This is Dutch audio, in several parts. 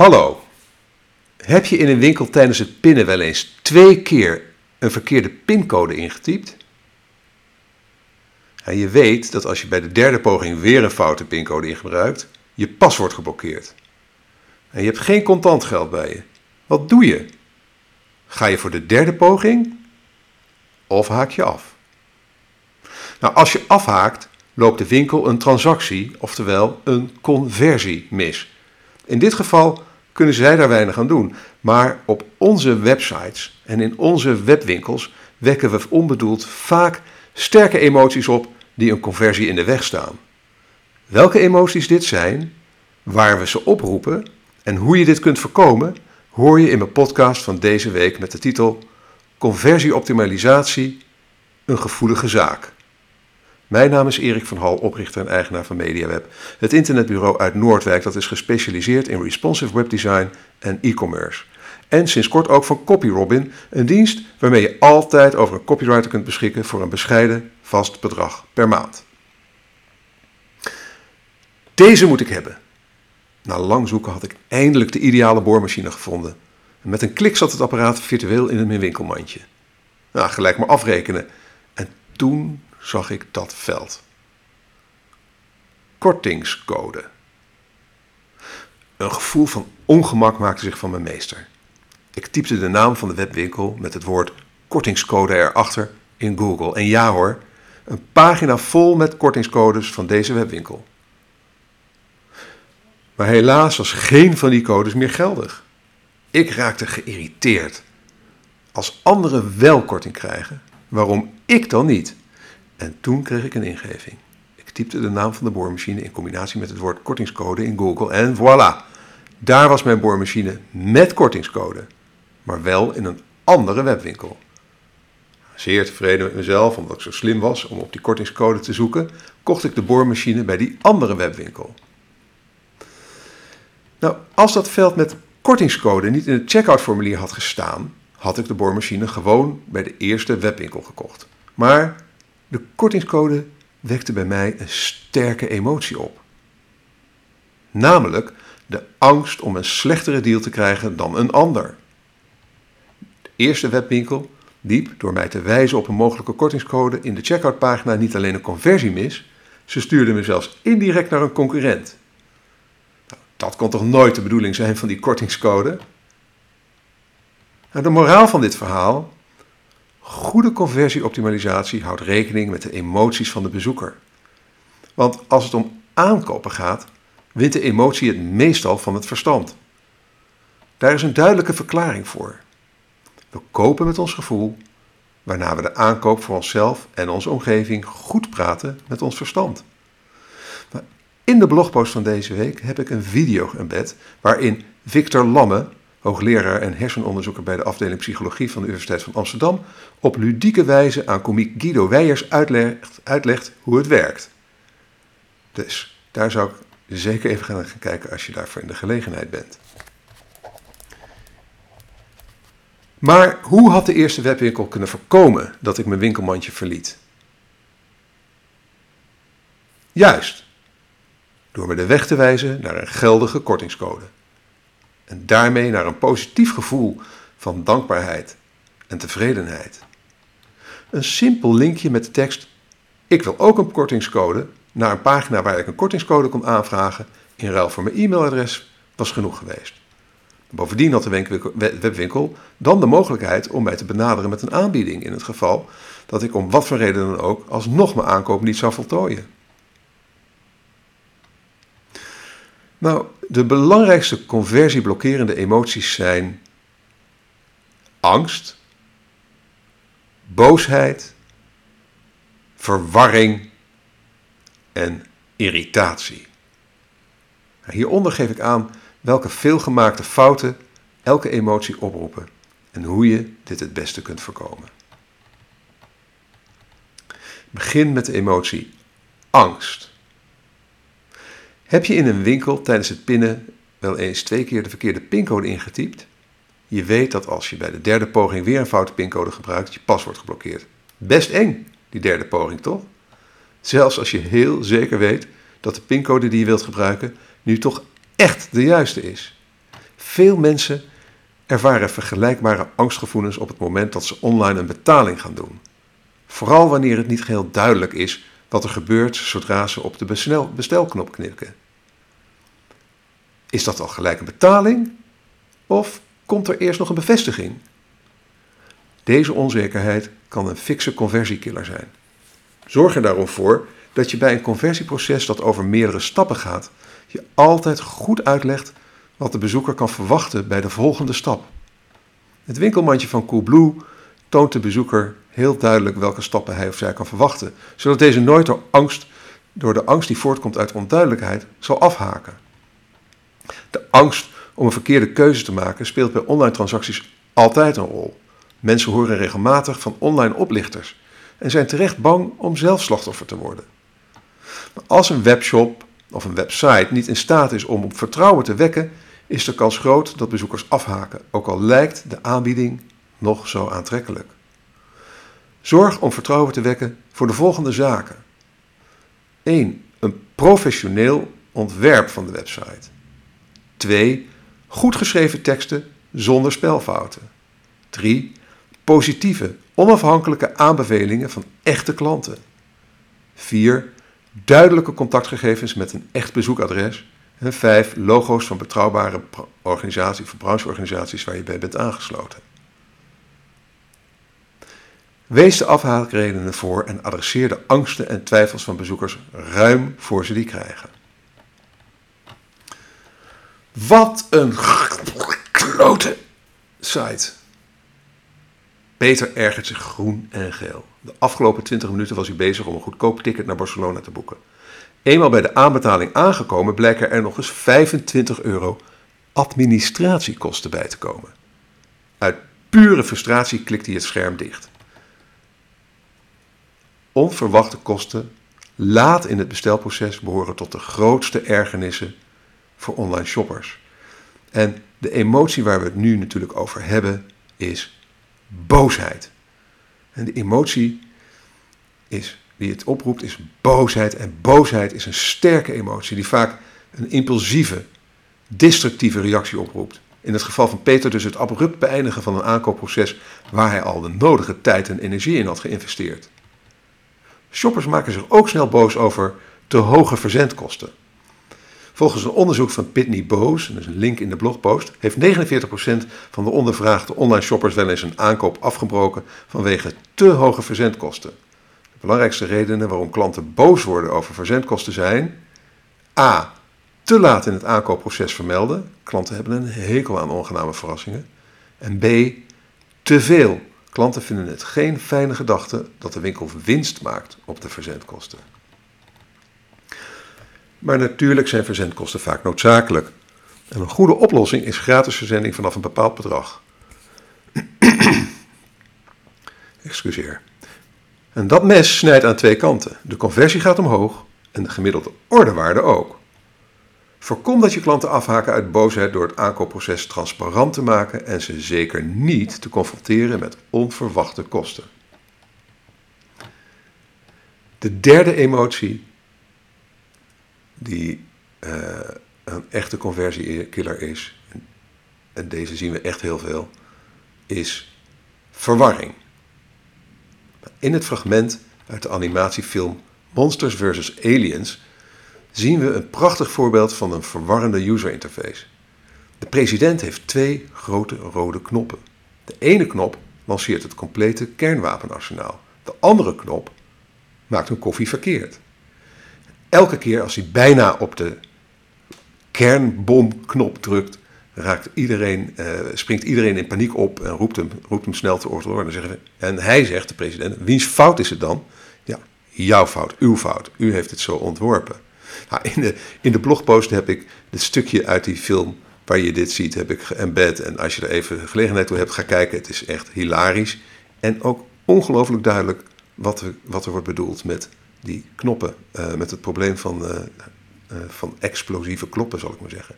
Hallo. Heb je in een winkel tijdens het pinnen wel eens twee keer een verkeerde pincode ingetypt? En je weet dat als je bij de derde poging weer een foute pincode ingebruikt, je pas wordt geblokkeerd. En je hebt geen contant geld bij je. Wat doe je? Ga je voor de derde poging of haak je af? Nou, als je afhaakt, loopt de winkel een transactie, oftewel een conversie mis. In dit geval kunnen zij daar weinig aan doen, maar op onze websites en in onze webwinkels wekken we onbedoeld vaak sterke emoties op die een conversie in de weg staan. Welke emoties dit zijn, waar we ze oproepen en hoe je dit kunt voorkomen, hoor je in mijn podcast van deze week met de titel Conversieoptimalisatie, een gevoelige zaak. Mijn naam is Erik van Hal, oprichter en eigenaar van MediaWeb, het internetbureau uit Noordwijk dat is gespecialiseerd in responsive webdesign en e-commerce. En sinds kort ook van CopyRobin, een dienst waarmee je altijd over een copywriter kunt beschikken voor een bescheiden vast bedrag per maand. Deze moet ik hebben. Na lang zoeken had ik eindelijk de ideale boormachine gevonden. En met een klik zat het apparaat virtueel in mijn winkelmandje. Nou, gelijk maar afrekenen. En toen zag ik dat veld. Kortingscode. Een gevoel van ongemak maakte zich van mijn meester. Ik typte de naam van de webwinkel met het woord kortingscode erachter in Google. En ja hoor, een pagina vol met kortingscodes van deze webwinkel. Maar helaas was geen van die codes meer geldig. Ik raakte geïrriteerd. Als anderen wel korting krijgen, waarom ik dan niet? En toen kreeg ik een ingeving. Ik typte de naam van de boormachine in combinatie met het woord kortingscode in Google en voilà. Daar was mijn boormachine met kortingscode, maar wel in een andere webwinkel. Zeer tevreden met mezelf, omdat ik zo slim was om op die kortingscode te zoeken, kocht ik de boormachine bij die andere webwinkel. Nou, als dat veld met kortingscode niet in het checkout-formulier had gestaan, had ik de boormachine gewoon bij de eerste webwinkel gekocht. Maar de kortingscode wekte bij mij een sterke emotie op. Namelijk de angst om een slechtere deal te krijgen dan een ander. De eerste webwinkel liep door mij te wijzen op een mogelijke kortingscode in de checkoutpagina niet alleen een conversie mis, ze stuurde me zelfs indirect naar een concurrent. Nou, dat kon toch nooit de bedoeling zijn van die kortingscode? Nou, de moraal van dit verhaal Goede conversieoptimalisatie houdt rekening met de emoties van de bezoeker. Want als het om aankopen gaat, wint de emotie het meestal van het verstand. Daar is een duidelijke verklaring voor. We kopen met ons gevoel, waarna we de aankoop voor onszelf en onze omgeving goed praten met ons verstand. In de blogpost van deze week heb ik een video geëmbed waarin Victor Lamme hoogleraar en hersenonderzoeker bij de afdeling psychologie van de Universiteit van Amsterdam, op ludieke wijze aan komiek Guido Weijers uitlegt, uitlegt hoe het werkt. Dus daar zou ik zeker even gaan kijken als je daarvoor in de gelegenheid bent. Maar hoe had de eerste webwinkel kunnen voorkomen dat ik mijn winkelmandje verliet? Juist, door me de weg te wijzen naar een geldige kortingscode en daarmee naar een positief gevoel van dankbaarheid en tevredenheid. Een simpel linkje met de tekst: Ik wil ook een kortingscode naar een pagina waar ik een kortingscode kon aanvragen in ruil voor mijn e-mailadres was genoeg geweest. Bovendien had de webwinkel dan de mogelijkheid om mij te benaderen met een aanbieding in het geval dat ik om wat voor reden dan ook alsnog mijn aankoop niet zou voltooien. Nou, de belangrijkste conversieblokkerende emoties zijn angst, boosheid, verwarring en irritatie. Hieronder geef ik aan welke veelgemaakte fouten elke emotie oproepen en hoe je dit het beste kunt voorkomen. Begin met de emotie angst. Heb je in een winkel tijdens het pinnen wel eens twee keer de verkeerde pincode ingetypt? Je weet dat als je bij de derde poging weer een foute pincode gebruikt, je pas wordt geblokkeerd. Best eng, die derde poging toch? Zelfs als je heel zeker weet dat de pincode die je wilt gebruiken nu toch echt de juiste is. Veel mensen ervaren vergelijkbare angstgevoelens op het moment dat ze online een betaling gaan doen. Vooral wanneer het niet geheel duidelijk is wat er gebeurt zodra ze op de bestelknop knikken. Is dat al gelijk een betaling? Of komt er eerst nog een bevestiging? Deze onzekerheid kan een fikse conversiekiller zijn. Zorg er daarom voor dat je bij een conversieproces dat over meerdere stappen gaat, je altijd goed uitlegt wat de bezoeker kan verwachten bij de volgende stap. Het winkelmandje van Coolblue toont de bezoeker heel duidelijk welke stappen hij of zij kan verwachten, zodat deze nooit door angst, door de angst die voortkomt uit onduidelijkheid, zal afhaken. De angst om een verkeerde keuze te maken speelt bij online transacties altijd een rol. Mensen horen regelmatig van online oplichters en zijn terecht bang om zelf slachtoffer te worden. Maar als een webshop of een website niet in staat is om op vertrouwen te wekken, is de kans groot dat bezoekers afhaken, ook al lijkt de aanbieding nog zo aantrekkelijk. Zorg om vertrouwen te wekken voor de volgende zaken. 1. Een professioneel ontwerp van de website. 2. Goed geschreven teksten zonder spelfouten. 3. Positieve, onafhankelijke aanbevelingen van echte klanten. 4. Duidelijke contactgegevens met een echt bezoekadres. En 5. Logo's van betrouwbare organisaties of brancheorganisaties waar je bij bent aangesloten. Wees de afhaakredenen voor en adresseer de angsten en twijfels van bezoekers ruim voor ze die krijgen. Wat een klote site. Peter ergert zich groen en geel. De afgelopen 20 minuten was hij bezig om een goedkoop ticket naar Barcelona te boeken. Eenmaal bij de aanbetaling aangekomen blijken er nog eens 25 euro administratiekosten bij te komen. Uit pure frustratie klikt hij het scherm dicht. Onverwachte kosten laat in het bestelproces behoren tot de grootste ergernissen voor online shoppers. En de emotie waar we het nu natuurlijk over hebben is boosheid. En de emotie is, die het oproept is boosheid. En boosheid is een sterke emotie die vaak een impulsieve, destructieve reactie oproept. In het geval van Peter dus het abrupt beëindigen van een aankoopproces waar hij al de nodige tijd en energie in had geïnvesteerd. Shoppers maken zich ook snel boos over te hoge verzendkosten. Volgens een onderzoek van Pitney Bowes, dat is een link in de blogpost, heeft 49% van de ondervraagde online shoppers wel eens een aankoop afgebroken vanwege te hoge verzendkosten. De belangrijkste redenen waarom klanten boos worden over verzendkosten zijn: A. Te laat in het aankoopproces vermelden. Klanten hebben een hekel aan ongename verrassingen. En B. Te veel. Klanten vinden het geen fijne gedachte dat de winkel winst maakt op de verzendkosten. Maar natuurlijk zijn verzendkosten vaak noodzakelijk. En een goede oplossing is gratis verzending vanaf een bepaald bedrag. Excuseer. En dat mes snijdt aan twee kanten. De conversie gaat omhoog en de gemiddelde ordewaarde ook. Voorkom dat je klanten afhaken uit boosheid door het aankoopproces transparant te maken en ze zeker niet te confronteren met onverwachte kosten. De derde emotie die uh, een echte conversiekiller is, en deze zien we echt heel veel, is verwarring. In het fragment uit de animatiefilm Monsters vs. Aliens zien we een prachtig voorbeeld van een verwarrende user interface. De president heeft twee grote rode knoppen. De ene knop lanceert het complete kernwapenarsenaal. De andere knop maakt een koffie verkeerd elke keer als hij bijna op de kernbomknop drukt, raakt iedereen, uh, springt iedereen in paniek op en roept hem, roept hem snel te orde. En, en hij zegt, de president, wiens fout is het dan? Ja, jouw fout, uw fout. U heeft het zo ontworpen. Nou, in, de, in de blogpost heb ik het stukje uit die film waar je dit ziet, heb ik geëmbed. En als je er even gelegenheid toe hebt, ga kijken. Het is echt hilarisch. En ook ongelooflijk duidelijk wat wat er wordt bedoeld met die knoppen uh, met het probleem van, uh, uh, van explosieve kloppen, zal ik maar zeggen.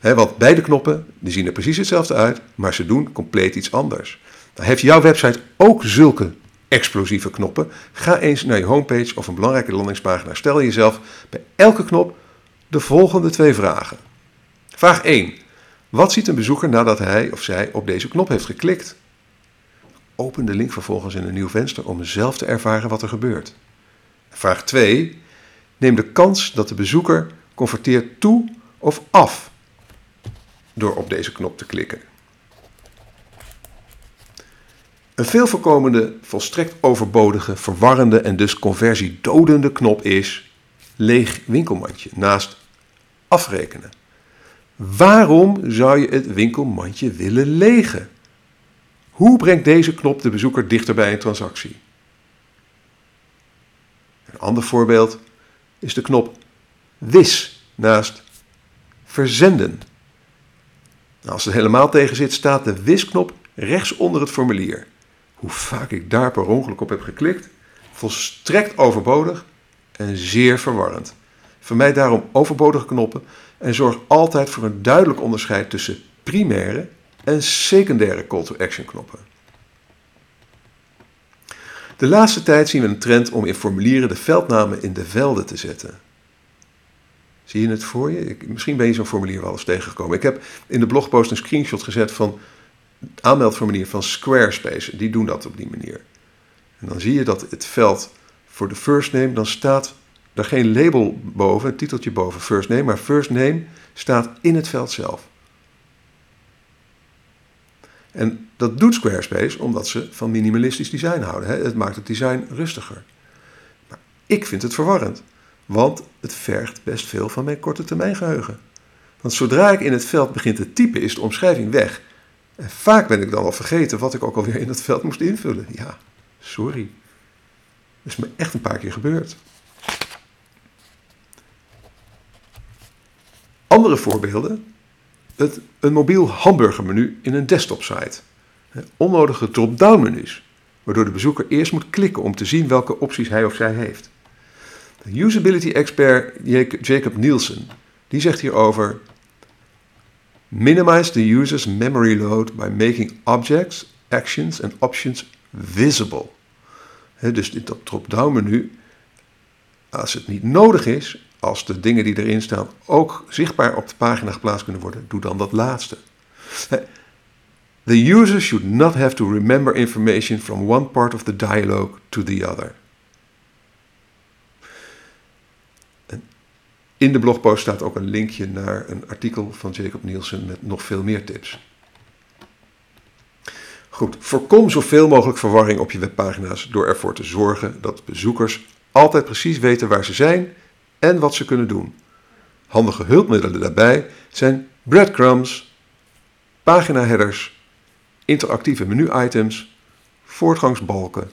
Want beide knoppen die zien er precies hetzelfde uit, maar ze doen compleet iets anders. Nou, heeft jouw website ook zulke explosieve knoppen? Ga eens naar je homepage of een belangrijke landingspagina. Stel jezelf bij elke knop de volgende twee vragen. Vraag 1. Wat ziet een bezoeker nadat hij of zij op deze knop heeft geklikt? Open de link vervolgens in een nieuw venster om zelf te ervaren wat er gebeurt. Vraag 2. Neem de kans dat de bezoeker converteert toe of af door op deze knop te klikken. Een veel voorkomende, volstrekt overbodige, verwarrende en dus conversiedodende knop is leeg winkelmandje naast afrekenen. Waarom zou je het winkelmandje willen legen? Hoe brengt deze knop de bezoeker dichter bij een transactie? Een ander voorbeeld is de knop WIS naast verzenden. Nou, als het helemaal tegen zit, staat de WIS-knop rechts onder het formulier. Hoe vaak ik daar per ongeluk op heb geklikt, volstrekt overbodig en zeer verwarrend. Vermijd daarom overbodige knoppen en zorg altijd voor een duidelijk onderscheid tussen primaire en secundaire call-to-action knoppen. De laatste tijd zien we een trend om in formulieren de veldnamen in de velden te zetten. Zie je het voor je? Ik, misschien ben je zo'n formulier wel eens tegengekomen. Ik heb in de blogpost een screenshot gezet van aanmeldformulier van Squarespace. Die doen dat op die manier. En dan zie je dat het veld voor de first name, dan staat er geen label boven, een titeltje boven first name, maar first name staat in het veld zelf. En dat doet Squarespace omdat ze van minimalistisch design houden. Het maakt het design rustiger. Maar ik vind het verwarrend, want het vergt best veel van mijn korte termijn geheugen. Want zodra ik in het veld begin te typen, is de omschrijving weg. En vaak ben ik dan al vergeten wat ik ook alweer in dat veld moest invullen. Ja, sorry. Dat is me echt een paar keer gebeurd. Andere voorbeelden. Het, een mobiel hamburgermenu in een desktop-site. Onnodige drop-down menus, waardoor de bezoeker eerst moet klikken om te zien welke opties hij of zij heeft. De usability expert Jacob Nielsen die zegt hierover: Minimize the user's memory load by making objects, actions and options visible. dus dit drop-down menu, als het niet nodig is, als de dingen die erin staan ook zichtbaar op de pagina geplaatst kunnen worden, doe dan dat laatste. The user should not have to remember information from one part of the dialogue to the other. In de blogpost staat ook een linkje naar een artikel van Jacob Nielsen met nog veel meer tips. Goed, voorkom zoveel mogelijk verwarring op je webpagina's door ervoor te zorgen dat bezoekers altijd precies weten waar ze zijn en wat ze kunnen doen. Handige hulpmiddelen daarbij zijn breadcrumbs, pagina headers, interactieve menu-items, voortgangsbalken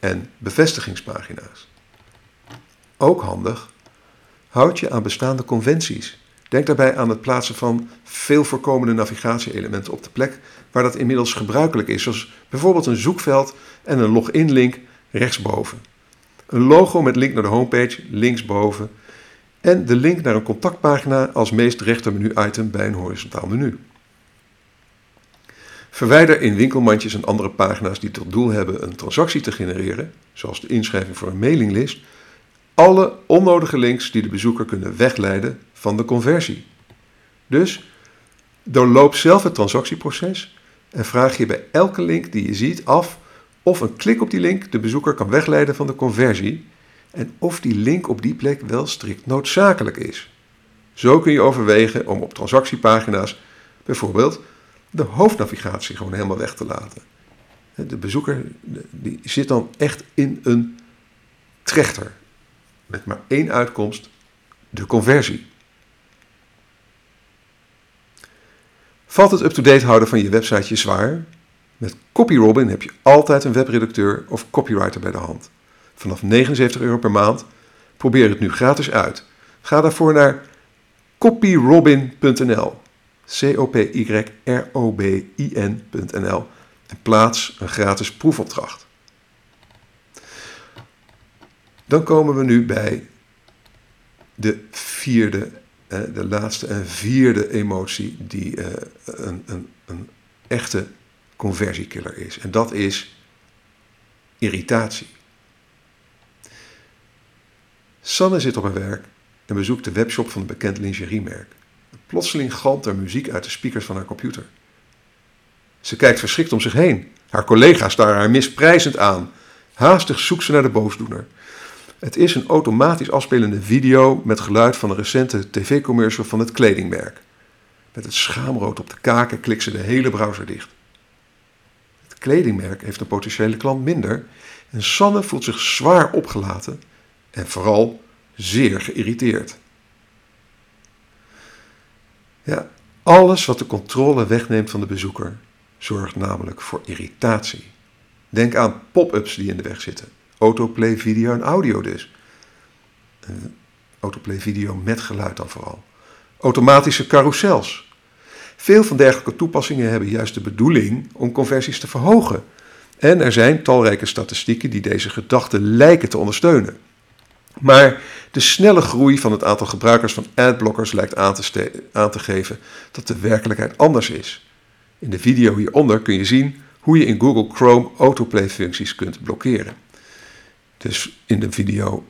en bevestigingspagina's. Ook handig, houd je aan bestaande conventies. Denk daarbij aan het plaatsen van veel voorkomende navigatie-elementen op de plek waar dat inmiddels gebruikelijk is, zoals bijvoorbeeld een zoekveld en een login-link rechtsboven. Een logo met link naar de homepage linksboven en de link naar een contactpagina als meest rechter menu-item bij een horizontaal menu. Verwijder in winkelmandjes en andere pagina's die tot doel hebben een transactie te genereren, zoals de inschrijving voor een mailinglist, alle onnodige links die de bezoeker kunnen wegleiden van de conversie. Dus doorloop zelf het transactieproces en vraag je bij elke link die je ziet af of een klik op die link de bezoeker kan wegleiden van de conversie en of die link op die plek wel strikt noodzakelijk is. Zo kun je overwegen om op transactiepagina's bijvoorbeeld de hoofdnavigatie gewoon helemaal weg te laten. De bezoeker die zit dan echt in een trechter met maar één uitkomst, de conversie. Valt het up-to-date houden van je website je zwaar? Met CopyRobin heb je altijd een webredacteur of copywriter bij de hand vanaf 79 euro per maand. Probeer het nu gratis uit. Ga daarvoor naar copyrobin.nl. C-O-P-Y-R-O-B-I-N.nl en plaats een gratis proefopdracht. Dan komen we nu bij de vierde, de laatste en vierde emotie die eh, een, een, een echte conversiekiller is. En dat is irritatie. Sanne zit op haar werk en bezoekt de webshop van een bekend lingeriemerk. Plotseling galmt er muziek uit de speakers van haar computer. Ze kijkt verschrikt om zich heen. Haar collega's staren haar misprijzend aan. Haastig zoekt ze naar de boosdoener. Het is een automatisch afspelende video met geluid van een recente tv-commercial van het kledingmerk. Met het schaamrood op de kaken klikt ze de hele browser dicht. Het kledingmerk heeft een potentiële klant minder en Sanne voelt zich zwaar opgelaten en vooral zeer geïrriteerd. Ja, alles wat de controle wegneemt van de bezoeker zorgt namelijk voor irritatie. Denk aan pop-ups die in de weg zitten. Autoplay video en audio dus. Autoplay video met geluid dan vooral. Automatische carousels. Veel van dergelijke toepassingen hebben juist de bedoeling om conversies te verhogen. En er zijn talrijke statistieken die deze gedachte lijken te ondersteunen. Maar de snelle groei van het aantal gebruikers van adblockers lijkt aan te, geven dat de werkelijkheid anders is. In de video hieronder kun je zien hoe je in Google Chrome autoplay functies kunt blokkeren. Dus in de video,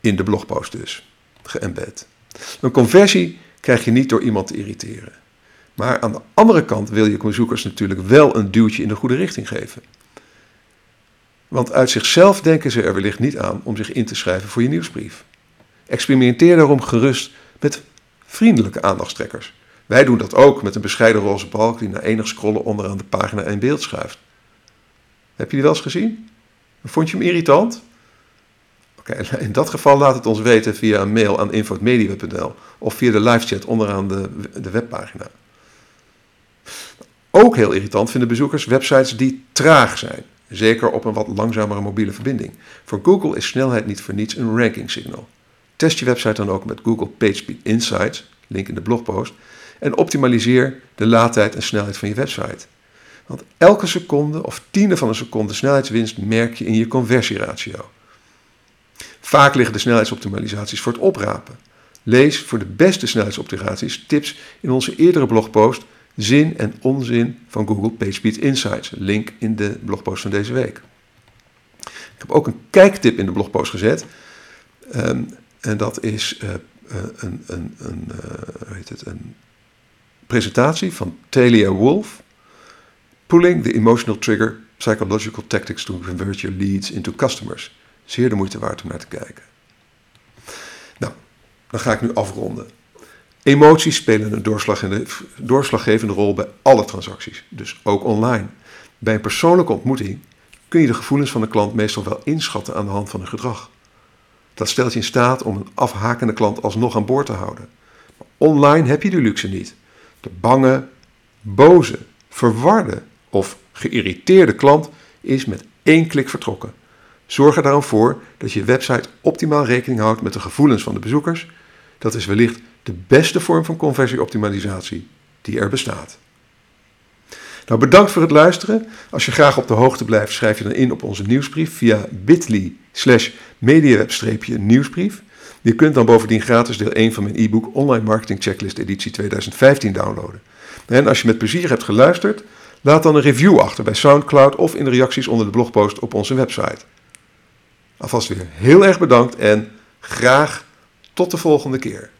in de blogpost dus, geëmbed. Een conversie krijg je niet door iemand te irriteren. Maar aan de andere kant wil je bezoekers natuurlijk wel een duwtje in de goede richting geven. Want uit zichzelf denken ze er wellicht niet aan om zich in te schrijven voor je nieuwsbrief. Experimenteer daarom gerust met vriendelijke aandachtstrekkers. Wij doen dat ook met een bescheiden roze balk die na enig scrollen onderaan de pagina in beeld schuift. Heb je die wel eens gezien? Vond je hem irritant? Oké, in dat geval laat het ons weten via een mail aan info.media.nl of via de livechat onderaan de, de webpagina. Ook heel irritant vinden bezoekers websites die traag zijn. Zeker op een wat langzamere mobiele verbinding. Voor Google is snelheid niet voor niets een ranking signal. Test je website dan ook met Google PageSpeed Insights, link in de blogpost, en optimaliseer de laadtijd en snelheid van je website. Want elke seconde of tiende van een seconde snelheidswinst merk je in je conversieratio. Vaak liggen de snelheidsoptimalisaties voor het oprapen. Lees voor de beste snelheidsoptimalisaties tips in onze eerdere blogpost Zin en onzin van Google PageSpeed Insights. Link in de blogpost van deze week. Ik heb ook een kijktip in de blogpost gezet. Um, en dat is uh, een, een, een, uh, heet het, een presentatie van Talia Wolf. Pulling the Emotional Trigger, Psychological Tactics to Convert Your Leads into Customers. Zeer de moeite waard om naar te kijken. Nou, dan ga ik nu afronden. Emoties spelen een doorslaggevende, rol bij alle transacties, dus ook online. Bij een persoonlijke ontmoeting kun je de gevoelens van de klant meestal wel inschatten aan de hand van hun gedrag. Dat stelt je in staat om een afhakende klant alsnog aan boord te houden. Maar online heb je die luxe niet. De bange, boze, verwarde of geïrriteerde klant is met één klik vertrokken. Zorg er daarom voor dat je website optimaal rekening houdt met de gevoelens van de bezoekers. Dat is wellicht de beste vorm van conversieoptimalisatie die er bestaat. Nou, bedankt voor het luisteren. Als je graag op de hoogte blijft, schrijf je dan in op onze nieuwsbrief via bit.ly slash mediaweb-nieuwsbrief. Je kunt dan bovendien gratis deel 1 van mijn e-book Online Marketing Checklist editie 2015 downloaden. En als je met plezier hebt geluisterd, laat dan een review achter bij SoundCloud of in de reacties onder de blogpost op onze website. Alvast weer heel erg bedankt en graag tot de volgende keer.